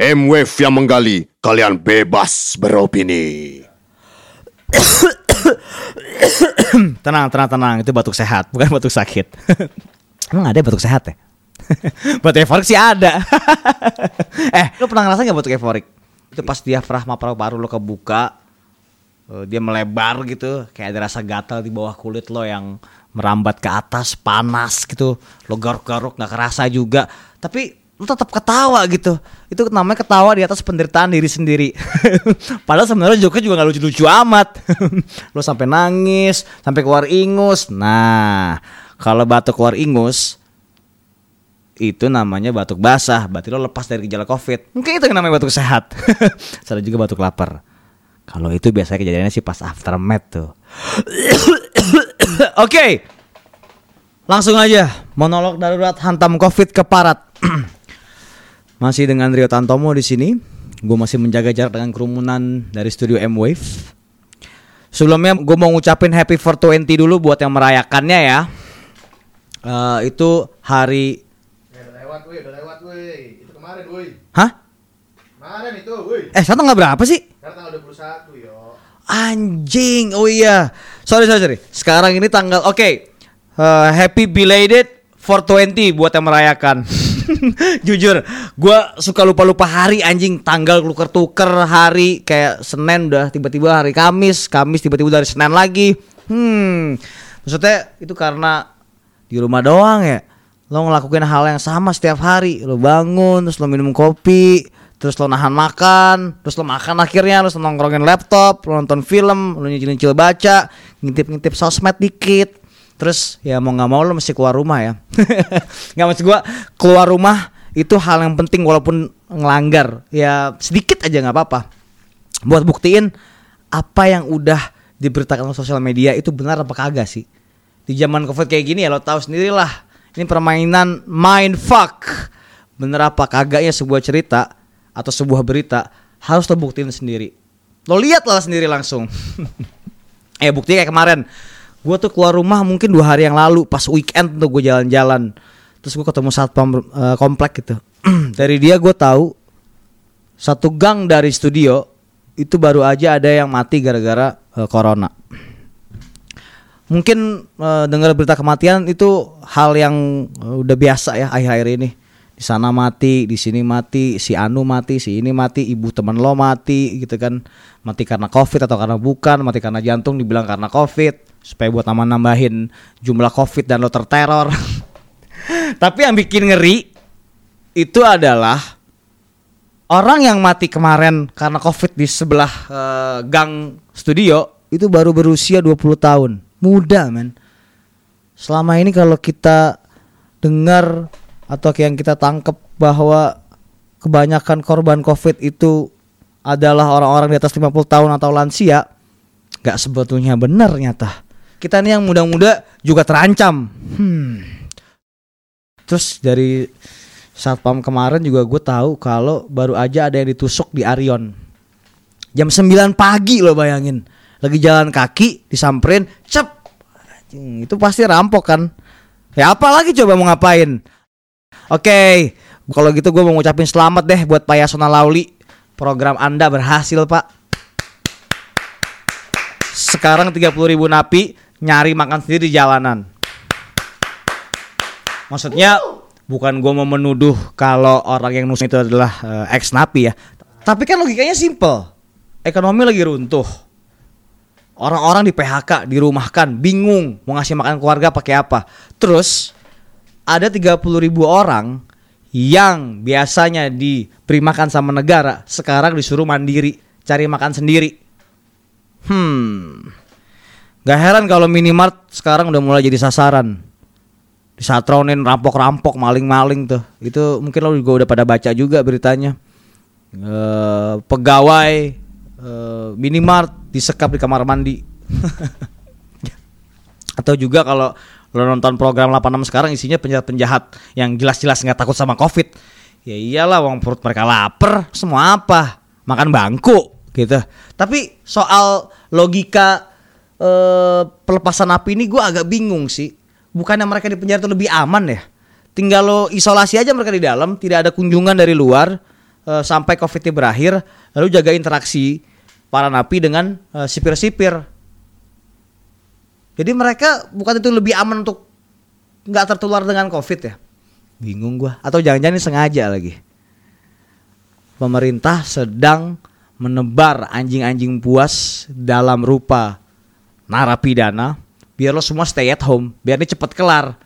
M-Wave yang menggali, kalian bebas beropini. tenang, tenang, tenang. Itu batuk sehat, bukan batuk sakit. Emang ada batuk sehat ya? batuk euforik sih ada. eh, lu pernah ngerasa gak batuk euforik? Itu pas diafragma paru-paru lo kebuka, eh, dia melebar gitu, kayak ada rasa gatal di bawah kulit lo yang merambat ke atas, panas gitu. Lo garuk-garuk nggak kerasa juga. Tapi lu tetap ketawa gitu. Itu namanya ketawa di atas penderitaan diri sendiri. Padahal sebenarnya Joker juga nggak lucu-lucu amat. Lu sampai nangis sampai keluar ingus. Nah kalau batuk keluar ingus itu namanya batuk basah. Berarti lo lepas dari gejala covid. Mungkin itu yang namanya batuk sehat. Ada juga batuk lapar. Kalau itu biasanya kejadiannya sih pas aftermath tuh. Oke. Okay. langsung aja monolog darurat hantam covid ke parat Masih dengan Rio Tantomo di sini. Gue masih menjaga jarak dengan kerumunan dari studio M-Wave. Sebelumnya gue mau ngucapin happy 420 dulu buat yang merayakannya ya. Uh, itu hari Ya, udah lewat, woi, udah lewat, woi. Itu kemarin, woi. Hah? Kemarin itu, woi. Eh, satu nggak berapa sih? Sekarang tanggal 21, yo. Anjing, oh iya. Sorry, sorry, sorry. Sekarang ini tanggal, oke. Okay. Uh, happy belated 420 buat yang merayakan. Jujur, gue suka lupa-lupa hari anjing tanggal tuker-tuker hari kayak Senin udah tiba-tiba hari Kamis, Kamis tiba-tiba dari Senin lagi. Hmm, maksudnya itu karena di rumah doang ya. Lo ngelakuin hal yang sama setiap hari. Lo bangun, terus lo minum kopi, terus lo nahan makan, terus lo makan akhirnya, terus lo nongkrongin laptop, lo nonton film, lo nyicil-nyicil baca, ngintip-ngintip sosmed dikit, Terus ya mau nggak mau lo mesti keluar rumah ya. nggak maksud gua keluar rumah itu hal yang penting walaupun ngelanggar ya sedikit aja nggak apa-apa. Buat buktiin apa yang udah diberitakan di sosial media itu benar apa kagak sih. Di zaman covid kayak gini ya lo tahu sendirilah. Ini permainan mind fuck. Bener apa kagaknya sebuah cerita atau sebuah berita harus lo buktiin sendiri. Lo lihat lah sendiri langsung. eh bukti kayak kemarin gue tuh keluar rumah mungkin dua hari yang lalu pas weekend tuh gue jalan-jalan. Terus gue ketemu satpam uh, komplek gitu. Dari dia gue tahu satu gang dari studio itu baru aja ada yang mati gara-gara uh, corona. Mungkin uh, dengar berita kematian itu hal yang uh, udah biasa ya akhir-akhir ini. Di sana mati, di sini mati, si Anu mati, si ini mati, ibu teman lo mati gitu kan. Mati karena Covid atau karena bukan, mati karena jantung dibilang karena Covid supaya buat nambah-nambahin jumlah Covid dan lo terteror. Tapi yang bikin ngeri itu adalah orang yang mati kemarin karena Covid di sebelah uh, gang studio itu baru berusia 20 tahun. Muda, men. Selama ini kalau kita dengar atau yang kita tangkap bahwa kebanyakan korban covid itu adalah orang-orang di atas 50 tahun atau lansia nggak sebetulnya benar nyata kita ini yang muda-muda juga terancam. Hmm. terus dari satpam kemarin juga gue tahu kalau baru aja ada yang ditusuk di Arion. Jam 9 pagi lo bayangin. Lagi jalan kaki disamperin cep. Itu pasti rampok kan? Ya apa lagi coba mau ngapain? Oke, okay, kalau gitu gue mau ngucapin selamat deh buat Pak Yasona Lauli. Program Anda berhasil, Pak. Sekarang 30 ribu napi nyari makan sendiri di jalanan. Maksudnya bukan gue mau menuduh kalau orang yang nusuk itu adalah uh, ex napi ya. Tapi kan logikanya simple. Ekonomi lagi runtuh. Orang-orang di PHK, dirumahkan, bingung mau ngasih makan keluarga pakai apa. Terus ada 30 ribu orang yang biasanya diberi makan sama negara sekarang disuruh mandiri cari makan sendiri hmm gak heran kalau minimart sekarang udah mulai jadi sasaran. Disatronin rampok-rampok maling-maling tuh. Itu mungkin lo juga udah pada baca juga beritanya. E, pegawai e, minimart disekap di kamar mandi. Atau juga kalau lo nonton program 86 sekarang isinya penjahat-penjahat yang jelas-jelas nggak takut sama covid. Ya iyalah uang perut mereka lapar. Semua apa? Makan bangku gitu. Tapi soal logika eh, pelepasan api ini gue agak bingung sih bukannya mereka di penjara itu lebih aman ya tinggal lo isolasi aja mereka di dalam tidak ada kunjungan dari luar eh, sampai COVID-nya berakhir, lalu jaga interaksi para napi dengan eh, sipir-sipir. Jadi mereka bukan itu lebih aman untuk nggak tertular dengan COVID ya? Bingung gua. Atau jangan-jangan ini sengaja lagi. Pemerintah sedang menebar anjing-anjing puas dalam rupa narapidana biar lo semua stay at home, biar ini cepet kelar.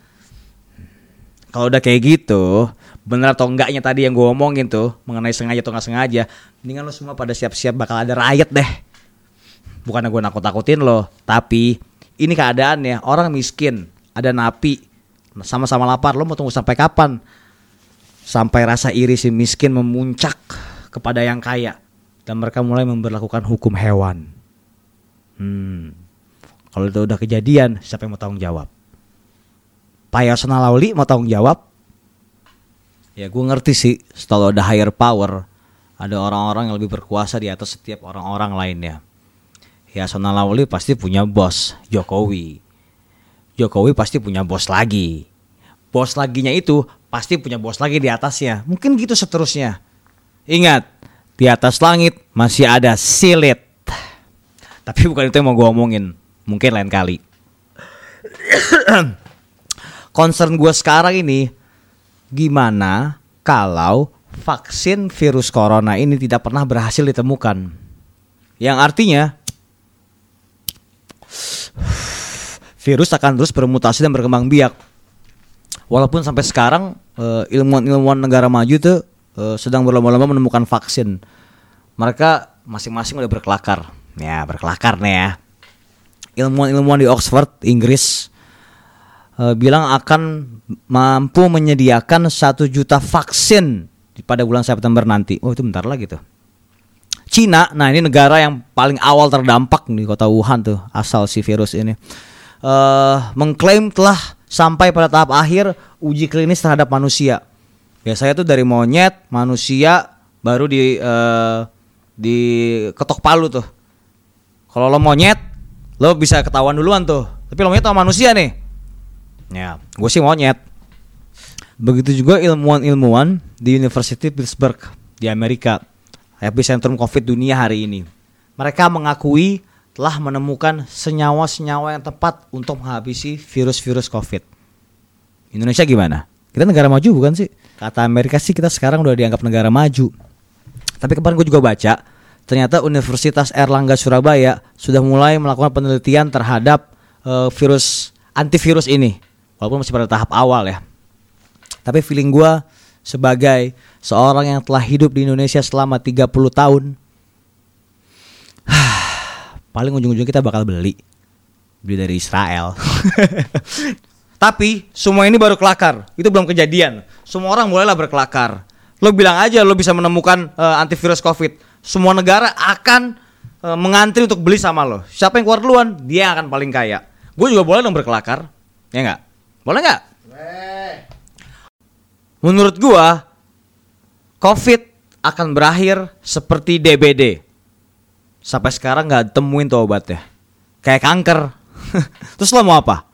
Kalau udah kayak gitu, bener atau enggaknya tadi yang gue omongin tuh mengenai sengaja atau nggak sengaja, mendingan lo semua pada siap-siap bakal ada riot deh. Bukannya gue nakut-nakutin lo, tapi ini keadaannya orang miskin, ada napi, sama-sama lapar, lo mau tunggu sampai kapan? Sampai rasa iri si miskin memuncak kepada yang kaya dan mereka mulai memperlakukan hukum hewan. Hmm. Kalau itu udah kejadian, siapa yang mau tanggung jawab? Pak Yasona Lauli mau tanggung jawab? Ya gue ngerti sih, setelah ada higher power, ada orang-orang yang lebih berkuasa di atas setiap orang-orang lainnya. Yasona Lauli pasti punya bos, Jokowi. Jokowi pasti punya bos lagi. Bos laginya itu pasti punya bos lagi di atasnya. Mungkin gitu seterusnya. Ingat, di atas langit masih ada silit. Tapi bukan itu yang mau gue omongin. Mungkin lain kali. Concern gue sekarang ini, gimana kalau vaksin virus corona ini tidak pernah berhasil ditemukan? Yang artinya, virus akan terus bermutasi dan berkembang biak. Walaupun sampai sekarang eh, ilmuwan-ilmuwan negara maju tuh eh, sedang berlomba-lomba menemukan vaksin. Mereka masing-masing udah berkelakar. Ya, berkelakar nih ya. Ilmuwan-ilmuwan di Oxford, Inggris eh, bilang akan mampu menyediakan satu juta vaksin pada bulan September nanti. Oh, itu bentar lagi tuh. Cina, nah ini negara yang paling awal terdampak di kota Wuhan tuh asal si virus ini. eh mengklaim telah sampai pada tahap akhir uji klinis terhadap manusia. Biasanya tuh dari monyet, manusia, baru di eh, di ketok palu tuh. Kalau lo monyet, lo bisa ketahuan duluan tuh. Tapi lo sama manusia nih. Ya, gue sih monyet. Begitu juga ilmuwan-ilmuwan di University Pittsburgh di Amerika, epicentrum COVID dunia hari ini. Mereka mengakui telah menemukan senyawa-senyawa yang tepat untuk menghabisi virus-virus COVID. Indonesia gimana? Kita negara maju bukan sih? Kata Amerika sih kita sekarang udah dianggap negara maju. Tapi kemarin gue juga baca, ternyata Universitas Erlangga Surabaya sudah mulai melakukan penelitian terhadap eh, virus antivirus ini. Walaupun masih pada tahap awal ya. Tapi feeling gue sebagai seorang yang telah hidup di Indonesia selama 30 tahun, paling ujung-ujungnya kita bakal beli. Beli dari Israel. Tapi semua ini baru kelakar. Itu belum kejadian. Semua orang mulailah berkelakar. Lo bilang aja lo bisa menemukan eh, antivirus Covid. Semua negara akan eh, mengantri untuk beli sama lo. Siapa yang keluar duluan, dia akan paling kaya. Gue juga boleh dong berkelakar. Ya nggak? Boleh nggak? Menurut gua COVID akan berakhir seperti DBD. Sampai sekarang nggak temuin tuh obatnya. Kayak kanker. Terus lo mau apa?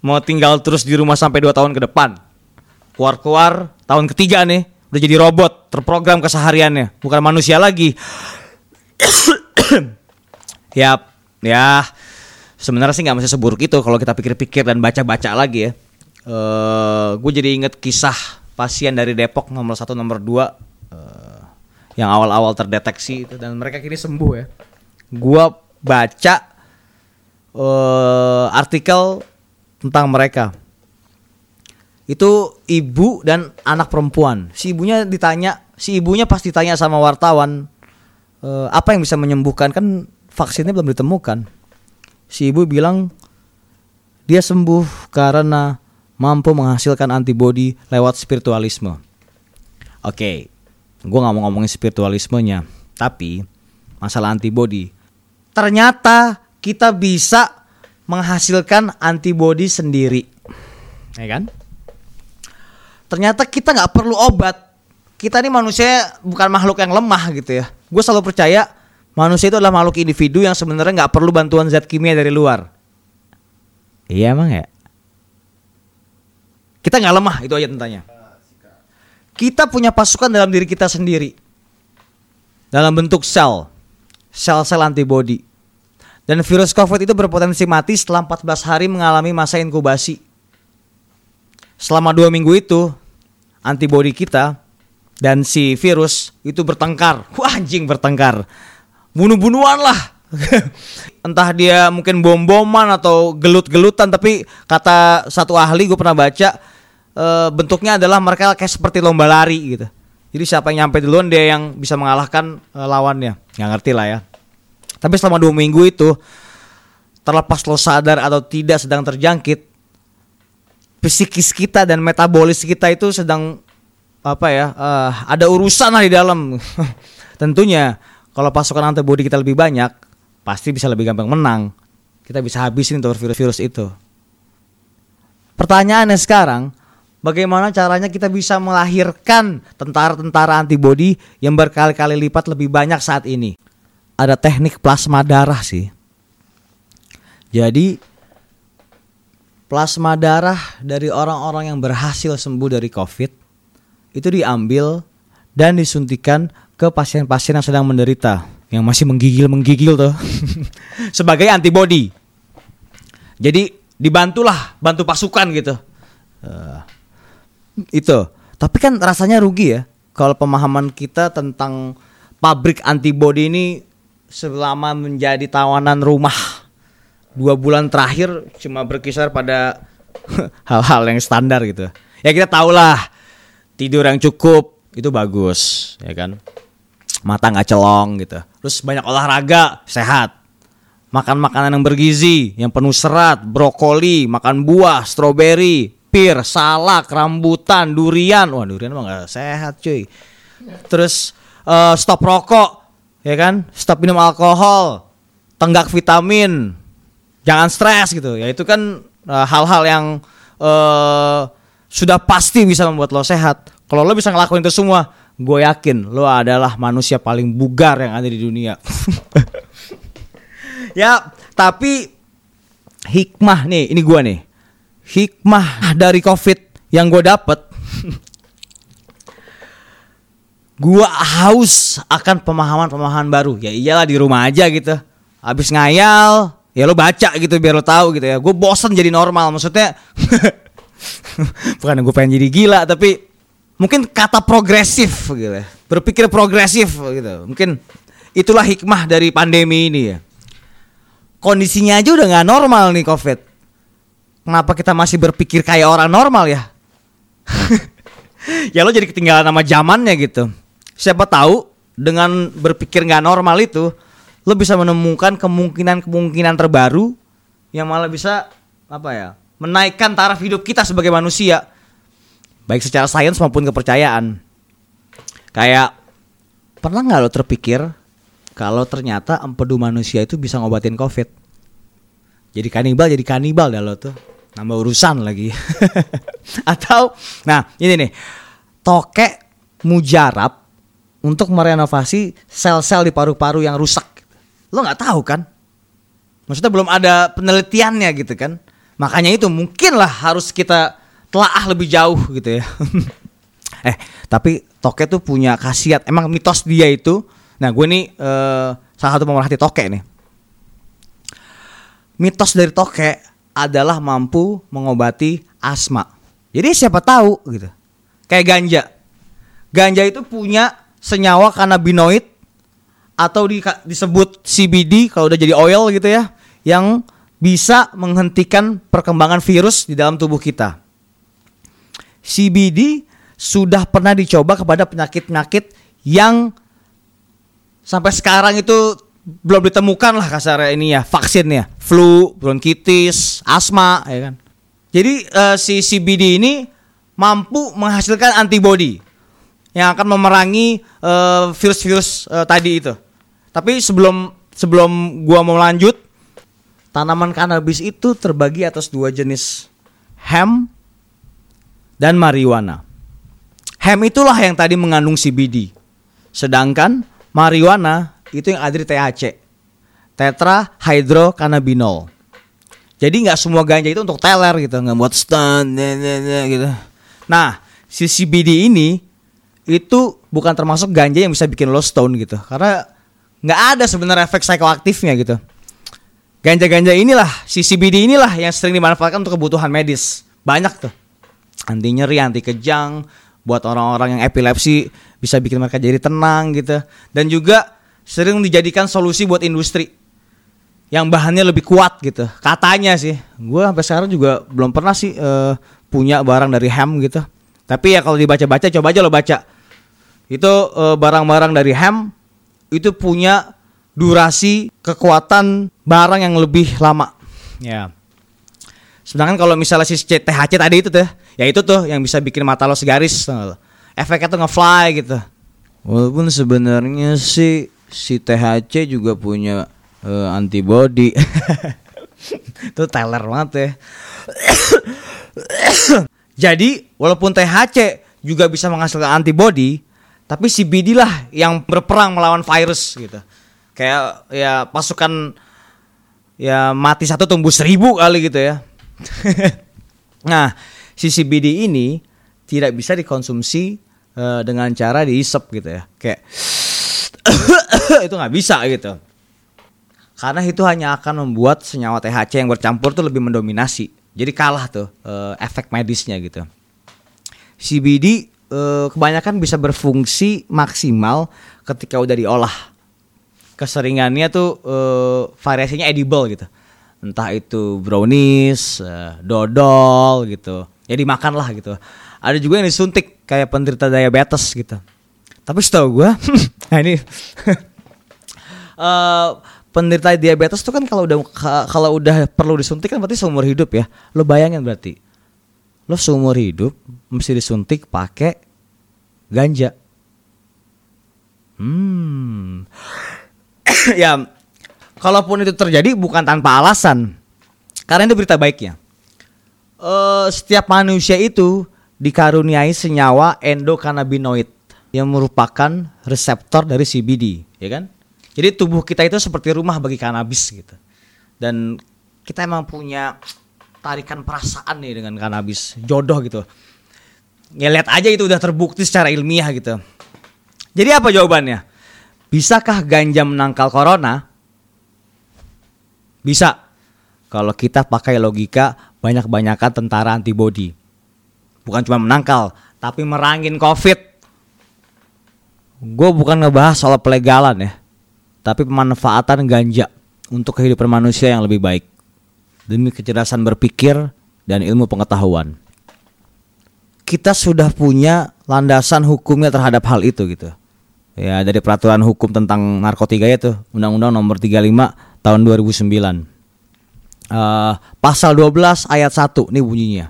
Mau tinggal terus di rumah sampai 2 tahun ke depan? Keluar-keluar tahun ketiga nih udah jadi robot terprogram kesehariannya bukan manusia lagi Yap, ya sebenarnya sih nggak mesti seburuk itu kalau kita pikir-pikir dan baca-baca lagi ya. Eh, gue jadi inget kisah pasien dari Depok nomor satu nomor dua eh, yang awal-awal terdeteksi itu dan mereka kini sembuh ya. Gua baca eh, artikel tentang mereka. Itu ibu dan anak perempuan. Si ibunya ditanya, si ibunya pasti ditanya sama wartawan eh, apa yang bisa menyembuhkan kan vaksinnya belum ditemukan. Si ibu bilang dia sembuh karena mampu menghasilkan antibodi lewat spiritualisme. Oke, gue nggak mau ngomongin spiritualismenya, tapi masalah antibodi. Ternyata kita bisa menghasilkan antibodi sendiri, ya kan? Ternyata kita nggak perlu obat. Kita ini manusia bukan makhluk yang lemah gitu ya. Gue selalu percaya manusia itu adalah makhluk individu yang sebenarnya nggak perlu bantuan zat kimia dari luar. Iya emang ya. Kita nggak lemah itu aja tentanya. kita punya pasukan dalam diri kita sendiri. Dalam bentuk sel. Sel-sel antibody. Dan virus COVID itu berpotensi mati setelah 14 hari mengalami masa inkubasi. Selama dua minggu itu, antibody kita dan si virus itu bertengkar. Wah anjing bertengkar. Bunuh-bunuhan lah. Entah dia mungkin bom-boman atau gelut-gelutan. Tapi kata satu ahli gue pernah baca. eh, bentuknya adalah mereka kayak seperti lomba lari gitu. Jadi siapa yang nyampe duluan dia yang bisa mengalahkan eh, lawannya. Nggak ngerti lah ya. Tapi selama dua minggu itu terlepas lo sadar atau tidak sedang terjangkit, psikis kita dan metabolis kita itu sedang apa ya? eh, ada urusan lah di dalam. Tentunya kalau pasukan antibodi kita lebih banyak, pasti bisa lebih gampang menang. Kita bisa habisin tuh virus-virus itu. Pertanyaannya sekarang, bagaimana caranya kita bisa melahirkan tentara-tentara antibodi yang berkali-kali lipat lebih banyak saat ini? Ada teknik plasma darah sih. Jadi plasma darah dari orang-orang yang berhasil sembuh dari COVID itu diambil dan disuntikan ke pasien-pasien yang sedang menderita, yang masih menggigil-menggigil tuh sebagai antibodi. Jadi dibantulah, bantu pasukan gitu. Eh, itu. Tapi kan rasanya rugi ya kalau pemahaman kita tentang pabrik antibodi ini selama menjadi tawanan rumah dua bulan terakhir cuma berkisar pada hal-hal yang standar gitu. Ya kita tahulah tidur yang cukup itu bagus, ya kan. Mata nggak celong gitu. Terus banyak olahraga sehat. Makan makanan yang bergizi, yang penuh serat, brokoli, makan buah, stroberi, pir, salak, rambutan, durian. Wah durian mah nggak sehat cuy. Terus eh, stop rokok, ya kan? Stop minum alkohol, tenggak vitamin, jangan stres gitu. Ya itu kan eh, hal-hal yang eh sudah pasti bisa membuat lo sehat. Kalau lo bisa ngelakuin itu semua, gue yakin lo adalah manusia paling bugar yang ada di dunia. ya, tapi hikmah nih, ini gue nih. Hikmah dari COVID yang gue dapet gua haus akan pemahaman-pemahaman baru. Ya iyalah di rumah aja gitu. Habis ngayal, ya lo baca gitu biar lo tahu gitu ya. Gue bosen jadi normal maksudnya. Bukan gue pengen jadi gila tapi mungkin kata progresif gitu ya. Berpikir progresif gitu. Mungkin itulah hikmah dari pandemi ini ya. Kondisinya aja udah nggak normal nih Covid. Kenapa kita masih berpikir kayak orang normal ya? ya lo jadi ketinggalan sama zamannya gitu. Siapa tahu dengan berpikir nggak normal itu lo bisa menemukan kemungkinan-kemungkinan terbaru yang malah bisa apa ya menaikkan taraf hidup kita sebagai manusia. Baik secara sains maupun kepercayaan. Kayak pernah nggak lo terpikir kalau ternyata empedu manusia itu bisa ngobatin covid? Jadi kanibal jadi kanibal dah lo tuh. Nambah urusan lagi. Atau nah ini nih. Tokek mujarab untuk merenovasi sel-sel di paru-paru yang rusak lo nggak tahu kan? Maksudnya belum ada penelitiannya gitu kan? Makanya itu mungkinlah harus kita telaah lebih jauh gitu ya. Eh tapi toke tuh punya khasiat. Emang mitos dia itu nah gue nih eh, salah satu pemerhati toke nih. Mitos dari toke adalah mampu mengobati asma. Jadi siapa tahu gitu. Kayak ganja. Ganja itu punya senyawa kanabinoid atau di, disebut CBD kalau udah jadi oil gitu ya yang bisa menghentikan perkembangan virus di dalam tubuh kita. CBD sudah pernah dicoba kepada penyakit-penyakit yang sampai sekarang itu belum ditemukan lah kasarnya ini ya vaksinnya, flu, bronkitis, asma ya kan. Jadi eh, si CBD ini mampu menghasilkan antibodi yang akan memerangi eh, virus-virus eh, tadi itu. Tapi sebelum sebelum gua mau lanjut, tanaman kanabis itu terbagi atas dua jenis hemp dan marijuana. Hemp itulah yang tadi mengandung CBD. Sedangkan marijuana itu yang ada di THC. Tetrahydrocannabinol. Jadi nggak semua ganja itu untuk teler gitu, nggak buat stun gitu. Nah, si CBD ini itu bukan termasuk ganja yang bisa bikin lo stone gitu. Karena nggak ada sebenarnya efek psikoaktifnya gitu. Ganja-ganja inilah, si CBD inilah yang sering dimanfaatkan untuk kebutuhan medis. Banyak tuh. Anti nyeri, anti kejang, buat orang-orang yang epilepsi bisa bikin mereka jadi tenang gitu. Dan juga sering dijadikan solusi buat industri yang bahannya lebih kuat gitu. Katanya sih, gue sampai sekarang juga belum pernah sih eh, punya barang dari hemp gitu. Tapi ya kalau dibaca-baca, coba aja lo baca. Itu eh, barang-barang dari hemp itu punya durasi kekuatan barang yang lebih lama. Ya. Sedangkan kalau misalnya si THC tadi itu tuh, ya itu tuh yang bisa bikin mata lo segaris. Efeknya tuh nge-fly gitu. Walaupun sebenarnya sih si THC juga punya eh, antibody. itu teler banget ya. Jadi walaupun THC juga bisa menghasilkan antibody, tapi CBD lah yang berperang melawan virus gitu. Kayak ya pasukan ya mati satu tumbuh seribu kali gitu ya. nah, si CBD ini tidak bisa dikonsumsi eh, dengan cara diisep gitu ya. Kayak itu nggak bisa gitu. Karena itu hanya akan membuat senyawa THC yang bercampur tuh lebih mendominasi. Jadi kalah tuh eh, efek medisnya gitu. CBD eh, kebanyakan bisa berfungsi maksimal ketika udah diolah. Keseringannya tuh eh, variasinya edible gitu. Entah itu brownies, eh, dodol gitu. Ya dimakan lah gitu. Ada juga yang disuntik kayak penderita diabetes gitu. Tapi setahu gua, nah ini eh penderita diabetes tuh kan kalau udah ka- kalau udah perlu disuntik kan berarti seumur hidup ya. Lo bayangin berarti. Lo seumur hidup mesti disuntik pakai ganja. Hmm. ya kalaupun itu terjadi bukan tanpa alasan. Karena itu berita baiknya. Eh setiap manusia itu dikaruniai senyawa endokannabinoid yang merupakan reseptor dari CBD, ya kan? Jadi tubuh kita itu seperti rumah bagi kanabis gitu. Dan kita emang punya tarikan perasaan nih dengan kanabis, jodoh gitu. Ya aja itu udah terbukti secara ilmiah gitu. Jadi apa jawabannya? Bisakah ganja menangkal corona? Bisa. Kalau kita pakai logika banyak-banyakan tentara antibody. Bukan cuma menangkal, tapi merangin COVID. Gue bukan ngebahas soal pelegalan ya, tapi pemanfaatan ganja untuk kehidupan manusia yang lebih baik demi kecerdasan berpikir dan ilmu pengetahuan. Kita sudah punya landasan hukumnya terhadap hal itu gitu. Ya dari peraturan hukum tentang narkotika itu Undang-Undang Nomor 35 tahun 2009. Eh, pasal 12 ayat 1 nih bunyinya.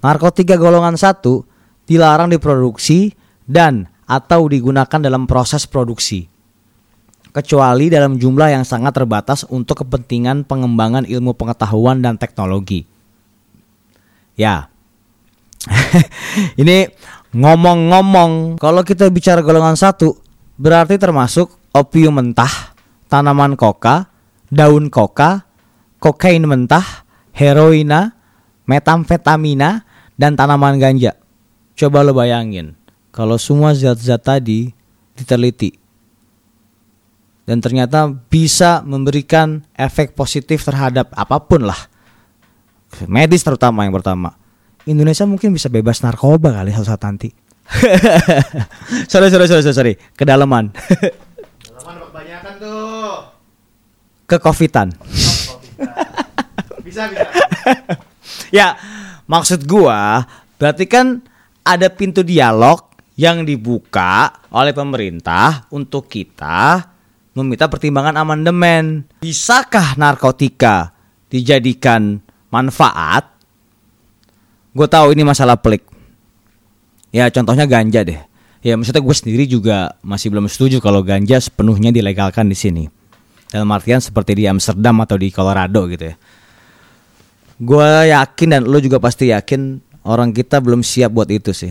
Narkotika golongan 1 dilarang diproduksi dan atau digunakan dalam proses produksi kecuali dalam jumlah yang sangat terbatas untuk kepentingan pengembangan ilmu pengetahuan dan teknologi. Ya. Ini ngomong-ngomong, kalau kita bicara golongan satu, berarti termasuk opium mentah, tanaman koka, daun koka, kokain mentah, heroina, metamfetamina, dan tanaman ganja. Coba lo bayangin, kalau semua zat-zat tadi diteliti dan ternyata bisa memberikan efek positif terhadap apa pun lah medis terutama yang pertama Indonesia mungkin bisa bebas narkoba kali suatu saat nanti sorry sorry sorry sorry, kedalaman Teman kebanyakan tuh. kecovidan Oh, bisa. bisa bisa. ya maksud gua berarti kan ada pintu dialog yang dibuka oleh pemerintah untuk kita meminta pertimbangan amandemen. Bisakah narkotika dijadikan manfaat? Gue tahu ini masalah pelik. Ya contohnya ganja deh. Ya maksudnya gue sendiri juga masih belum setuju kalau ganja sepenuhnya dilegalkan di sini. Dalam artian seperti di Amsterdam atau di Colorado gitu ya. Gue yakin dan lo juga pasti yakin orang kita belum siap buat itu sih.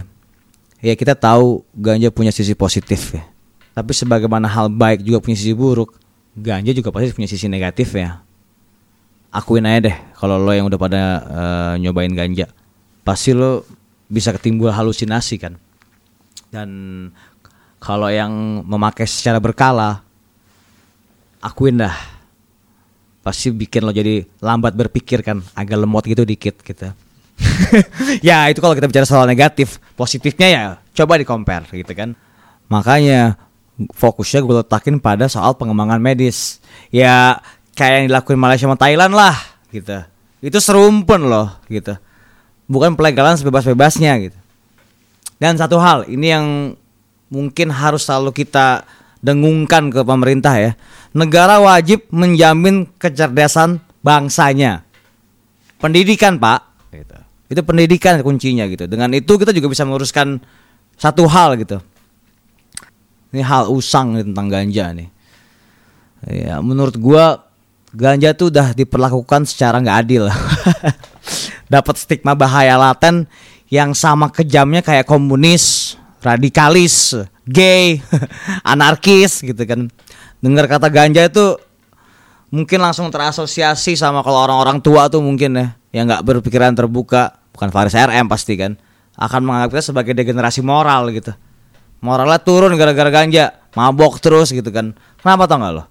Ya kita tahu ganja punya sisi positif ya. Tapi sebagaimana hal baik juga punya sisi buruk, ganja juga pasti punya sisi negatif ya. Akuin aja deh kalau lo yang udah pada eh, nyobain ganja, pasti lo bisa ketimbul halusinasi kan. Dan kalau yang memakai secara berkala, akuin dah. Pasti bikin lo jadi lambat berpikir kan, agak lemot gitu dikit gitu. ya itu kalau kita bicara soal negatif, positifnya ya coba di compare gitu kan. Makanya fokusnya gue letakin pada soal pengembangan medis. Ya kayak yang dilakuin Malaysia sama Thailand lah gitu. Itu serumpun loh gitu. Bukan pelegalan sebebas-bebasnya gitu. Dan satu hal, ini yang mungkin harus selalu kita dengungkan ke pemerintah ya. Negara wajib menjamin kecerdasan bangsanya. Pendidikan, Pak. Gitu. Itu pendidikan kuncinya gitu. Dengan itu kita juga bisa meluruskan satu hal gitu. Ini hal usang nih tentang ganja nih. Ya, menurut gua ganja tuh udah diperlakukan secara nggak adil. Dapat stigma bahaya laten yang sama kejamnya kayak komunis, radikalis, gay, anarkis gitu kan. Dengar kata ganja itu mungkin langsung terasosiasi sama kalau orang-orang tua tuh mungkin ya yang nggak berpikiran terbuka, bukan Faris RM pasti kan, akan menganggap sebagai degenerasi moral gitu. Moralnya turun gara-gara ganja, mabok terus gitu kan. Kenapa tau nggak lo?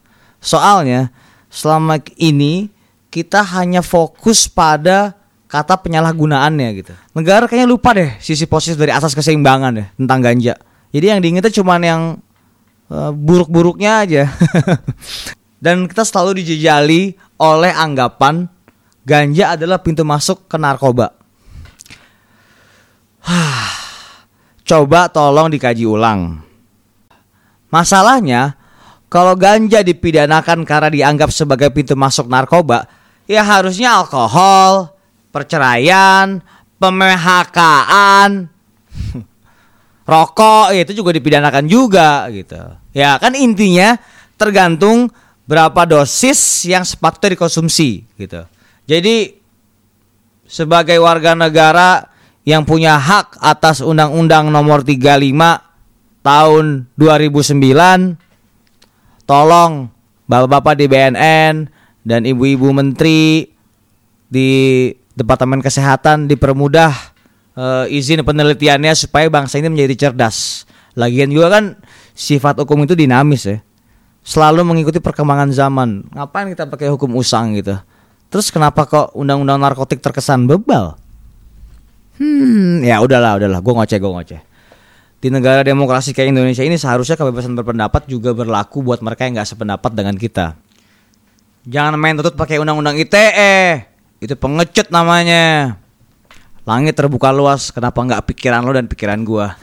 Soalnya selama ini kita hanya fokus pada kata penyalahgunaannya gitu. Negara kayaknya lupa deh sisi positif dari asas keseimbangan ya tentang ganja. Jadi yang diingetnya cuma yang uh, buruk-buruknya aja. Dan kita selalu dijejali oleh anggapan ganja adalah pintu masuk ke narkoba. Coba tolong dikaji ulang. Masalahnya, kalau ganja dipidanakan karena dianggap sebagai pintu masuk narkoba, ya harusnya alkohol, perceraian, pemehkaan, rokok itu juga dipidanakan juga gitu. Ya kan intinya tergantung berapa dosis yang sepatutnya dikonsumsi gitu. Jadi sebagai warga negara yang punya hak atas Undang-Undang Nomor 35 tahun 2009 tolong Bapak-bapak di BNN dan ibu-ibu menteri di Departemen Kesehatan dipermudah uh, izin penelitiannya supaya bangsa ini menjadi cerdas. Lagian juga kan sifat hukum itu dinamis ya. Selalu mengikuti perkembangan zaman. Ngapain kita pakai hukum usang gitu? Terus kenapa kok undang-undang narkotik terkesan bebal? Hmm, ya udahlah, udahlah. Gue ngoceh, gue ngoceh. Di negara demokrasi kayak Indonesia ini seharusnya kebebasan berpendapat juga berlaku buat mereka yang nggak sependapat dengan kita. Jangan main tutut pakai undang-undang ITE. Itu pengecut namanya. Langit terbuka luas, kenapa nggak pikiran lo dan pikiran gua?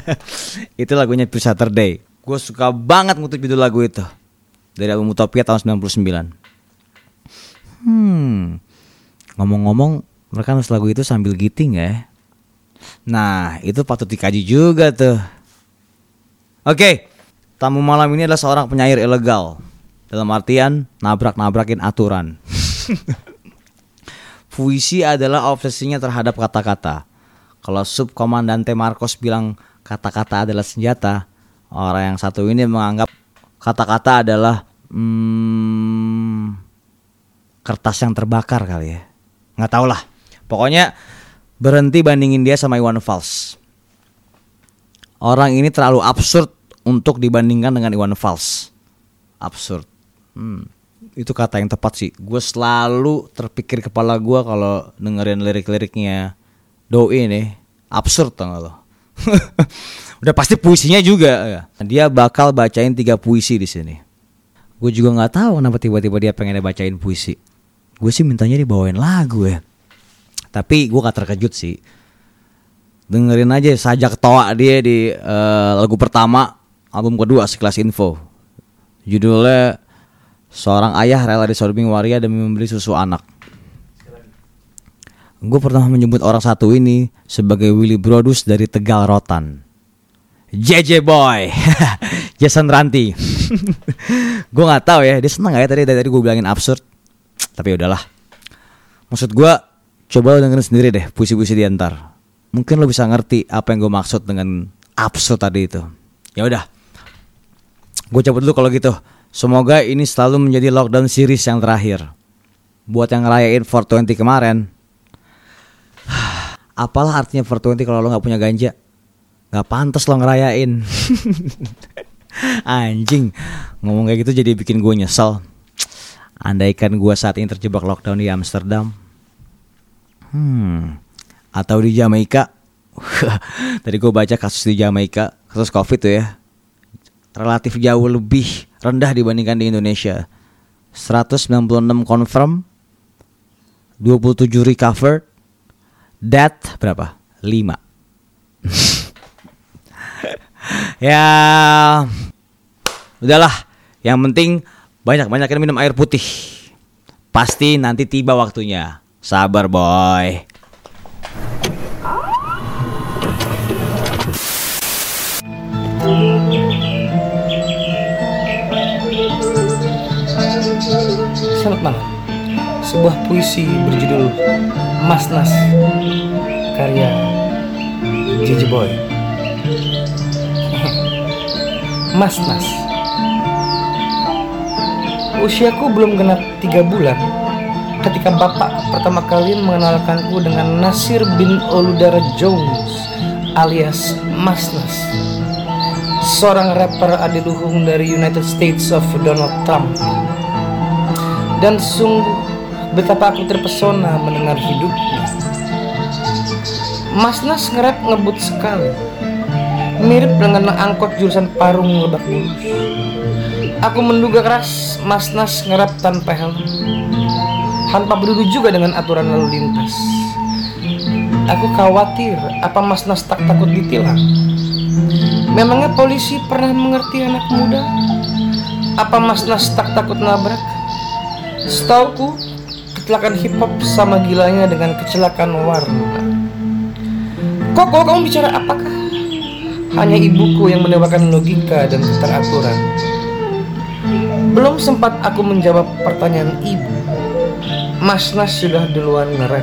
itu lagunya Pure Saturday. Gue suka banget ngutip judul lagu itu. Dari album Utopia tahun 99. Hmm. Ngomong-ngomong, mereka nulis lagu itu sambil giting ya. Nah, itu patut dikaji juga tuh. Oke, tamu malam ini adalah seorang penyair ilegal. Dalam artian nabrak-nabrakin aturan. Puisi adalah obsesinya terhadap kata-kata. Kalau subkomandante Marcos bilang kata-kata adalah senjata, orang yang satu ini menganggap kata-kata adalah hmm, kertas yang terbakar kali ya. Nggak tau lah. Pokoknya berhenti bandingin dia sama Iwan Fals. Orang ini terlalu absurd untuk dibandingkan dengan Iwan Fals. Absurd. Hmm itu kata yang tepat sih. Gue selalu terpikir kepala gue kalau dengerin lirik-liriknya Doi nih absurd tau lo. Udah pasti puisinya juga. Dia bakal bacain tiga puisi di sini. Gue juga nggak tahu kenapa tiba-tiba dia pengen bacain puisi. Gue sih mintanya dibawain lagu ya. Tapi gue gak terkejut sih. Dengerin aja saja ketawa dia di uh, lagu pertama album kedua sekelas info. Judulnya Seorang ayah rela disorbing waria demi membeli susu anak. Gue pernah menyebut orang satu ini sebagai Willy Brodus dari Tegal Rotan. JJ Boy, Jason Ranti. gue nggak tahu ya, dia seneng gak ya tadi tadi gue bilangin absurd. Tapi udahlah. Maksud gue, coba lo dengerin sendiri deh puisi-puisi di antar. Mungkin lo bisa ngerti apa yang gue maksud dengan absurd tadi itu. Ya udah, gue cabut dulu kalau gitu. Semoga ini selalu menjadi lockdown series yang terakhir. Buat yang ngerayain 420 kemarin, apalah artinya 420 kalau lo nggak punya ganja? nggak pantas lo ngerayain. Anjing, ngomong kayak gitu jadi bikin gue nyesel. Andaikan gue saat ini terjebak lockdown di Amsterdam, hmm, atau di Jamaika. Tadi gue baca kasus di Jamaika, kasus COVID tuh ya, relatif jauh lebih rendah dibandingkan di Indonesia. 196 confirm, 27 recovered, death berapa? 5. ya udahlah, yang penting banyak-banyakin minum air putih. Pasti nanti tiba waktunya. Sabar, boy. Selamat malam. Sebuah puisi berjudul Mas Nas karya Gigi Boy. Mas Nas. Usiaku belum genap tiga bulan ketika bapak pertama kali mengenalkanku dengan Nasir bin Oludara Jones alias Mas Nas. Seorang rapper adiluhung dari United States of Donald Trump dan sungguh betapa aku terpesona mendengar hidupnya. Mas Nas ngerap ngebut sekali, mirip dengan angkot jurusan Parung Lebak Bulus. Aku menduga keras Mas Nas ngerap tanpa helm, tanpa peduli juga dengan aturan lalu lintas. Aku khawatir apa Mas Nas tak takut ditilang. Memangnya polisi pernah mengerti anak muda? Apa Mas Nas tak takut nabrak? Setauku, kecelakaan hip hop sama gilanya dengan kecelakaan warna. Koko, kamu bicara apakah? Hanya ibuku yang menebakan logika dan keteraturan. Belum sempat aku menjawab pertanyaan ibu. Mas Nas sudah duluan ngerap.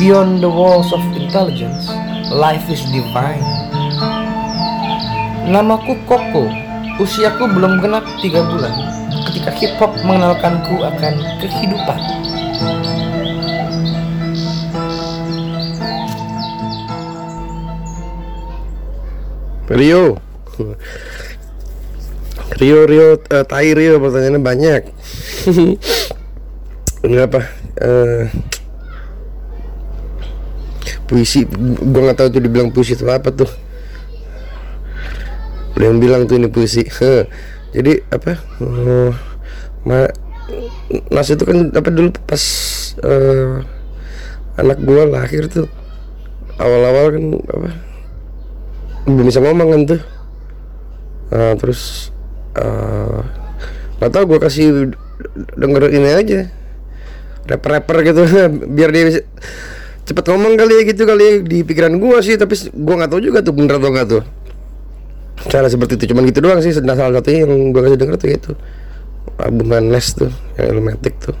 Beyond the walls of intelligence, life is divine. Namaku Koko, usiaku belum genap tiga bulan ketika hip hop mengenalkanku akan kehidupan. Rio Rio Rio uh, Tai Rio pertanyaannya banyak apa? Eh, puisi gua nggak tahu tuh dibilang puisi itu apa tuh. Ada yang bilang tuh ini puisi. Heh. jadi apa? Eh, ma Nas itu kan apa dulu pas eh, anak gua lahir tuh awal-awal kan apa? Belum bisa ngomong kan tuh. Nah, terus eh nggak tahu gue kasih denger ini aja rapper-rapper gitu. Biar dia cepet ngomong kali ya gitu kali ya. Di pikiran gue sih tapi gue nggak tahu juga tuh bener atau nggak tuh. Cara seperti itu cuman gitu doang sih. Nah, salah satunya yang gue kasih denger tuh itu albuman Les tuh yang Ilmatic tuh.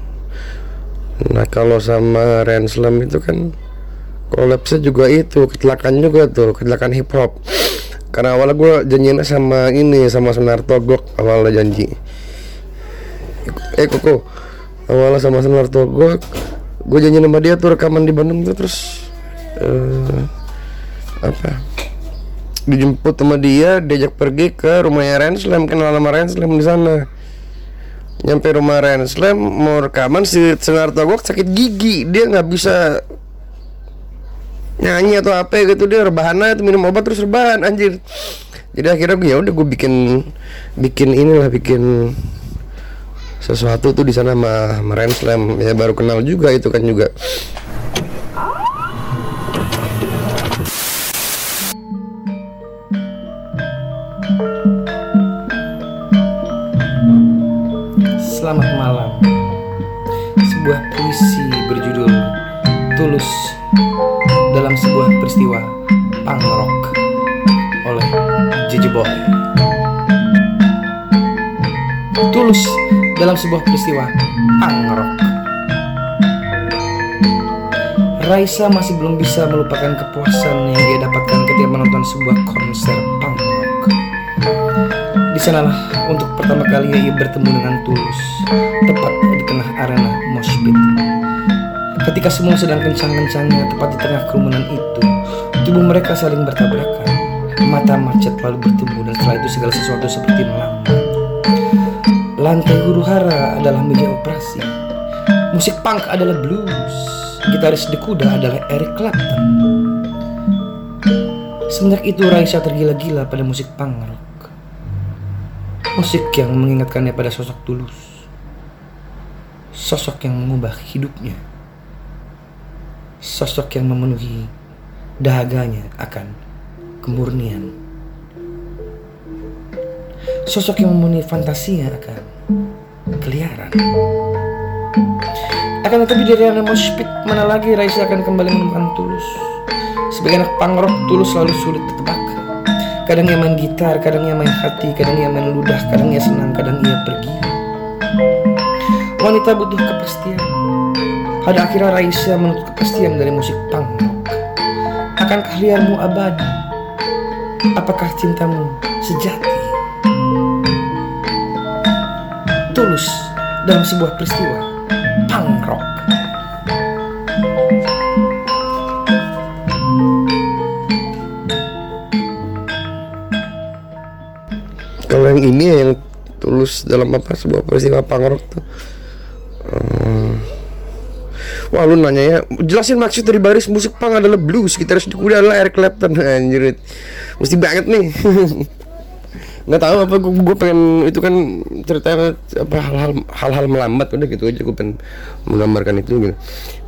Nah kalau sama Renslam itu kan collapse juga itu kecelakaan juga tuh kecelakaan hip hop karena awalnya gue janjinya sama ini sama Sunarto Gok awalnya janji. Eh koko awalnya sama Sunarto Gok gue janji sama dia tuh rekaman di Bandung tuh terus eh apa? Dijemput sama dia diajak pergi ke rumahnya Renslam kenal sama Renslam di sana. Nyampe rumah Renslam mau rekaman si Sunarto Gok sakit gigi. Dia nggak bisa nyanyi atau apa gitu dia rebahan aja minum obat terus rebahan anjir. Jadi akhirnya gue ya udah gue bikin bikin inilah bikin sesuatu tuh di sana sama, sama Renslam ya baru kenal juga itu kan juga Selamat malam. Sebuah puisi berjudul Tulus dalam sebuah peristiwa punk oleh Gigi Boy. Tulus dalam sebuah peristiwa punk rock. Raisa masih belum bisa melupakan kepuasan yang dia dapatkan ketika menonton sebuah konser punk. Di sanalah untuk pertama kalinya ia bertemu dengan Tulus, tepat di tengah arena mosh pit. Ketika semua sedang kencang-kencangnya tepat di tengah kerumunan itu, Tubuh mereka saling bertabrakan. Mata macet lalu bertemu dan setelah itu segala sesuatu seperti melambat. Lantai huru hara adalah meja operasi. Musik punk adalah blues. Gitaris The Kuda adalah Eric Clapton. Semenjak itu Raisa tergila-gila pada musik punk rock. Musik yang mengingatkannya pada sosok tulus. Sosok yang mengubah hidupnya. Sosok yang memenuhi dahaganya akan kemurnian. Sosok yang memenuhi fantasinya akan keliaran. Akan tetapi dari yang speed mana lagi Raisa akan kembali menemukan tulus. Sebagai anak punk rock tulus selalu sulit ditebak. Kadang ia main gitar, kadang ia main hati, kadang ia main ludah, kadang ia senang, kadang ia pergi. Wanita butuh kepastian. Pada akhirnya Raisa menuntut kepastian dari musik punk rock. Akankah liarmu abadi? Apakah cintamu sejati? Tulus dalam sebuah peristiwa punk rock. Kalau yang ini ya yang tulus dalam apa sebuah peristiwa pangrok tuh. Hmm. Wah lu nanya ya Jelasin maksud dari baris musik punk adalah blues Gitaris di kuda adalah Eric Clapton Anjir Mesti banget nih nggak tahu apa gue, pengen itu kan ceritanya apa hal-hal hal-hal melambat udah gitu aja gue pengen menggambarkan itu gitu.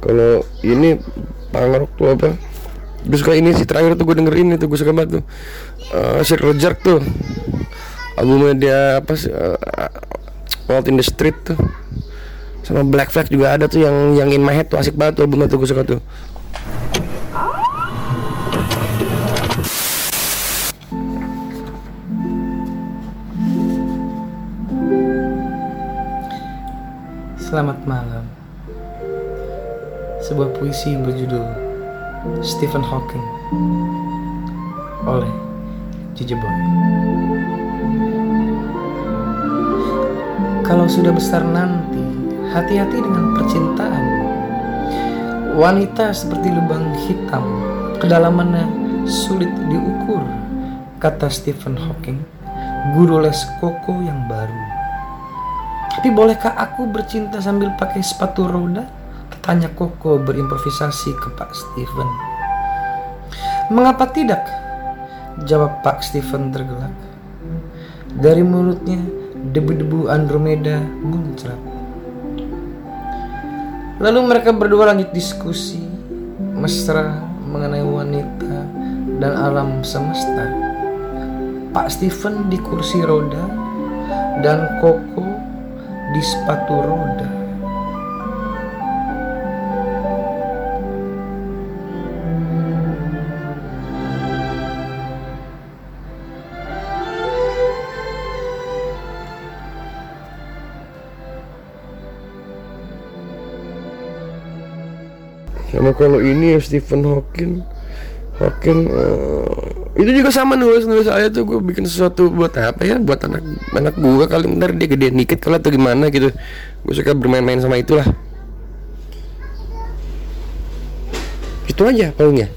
Kalau ini pangrok tuh apa gue suka ini sih terakhir tuh gue dengerin itu gue suka banget tuh. Uh, Circle Jerk tuh albumnya dia apa sih uh, in the Street tuh. Sama Black Flag juga ada tuh yang yang In My Head tuh asik banget tuh albumnya tuh gue suka tuh Selamat malam. Sebuah puisi berjudul Stephen Hawking oleh Jiji Boy. Kalau sudah besar nanti, hati-hati dengan percintaan. Wanita seperti lubang hitam, kedalamannya sulit diukur, kata Stephen Hawking, guru les koko yang baru. Tapi bolehkah aku bercinta sambil pakai sepatu roda? Tanya Koko berimprovisasi ke Pak Stephen. Mengapa tidak? Jawab Pak Stephen tergelak. Dari mulutnya debu-debu Andromeda muncrat. Lalu mereka berdua lanjut diskusi mesra mengenai wanita dan alam semesta. Pak Stephen di kursi roda dan Koko di sepatu roda. sama kalau ini ya Stephen Hawking Hawking eh, itu juga sama nulis nulis saya tuh gue bikin sesuatu buat apa ya? Buat anak anak gue kali. Ntar dia gede dikit kali atau gimana gitu. Gue suka bermain-main sama itulah. Itu aja palingnya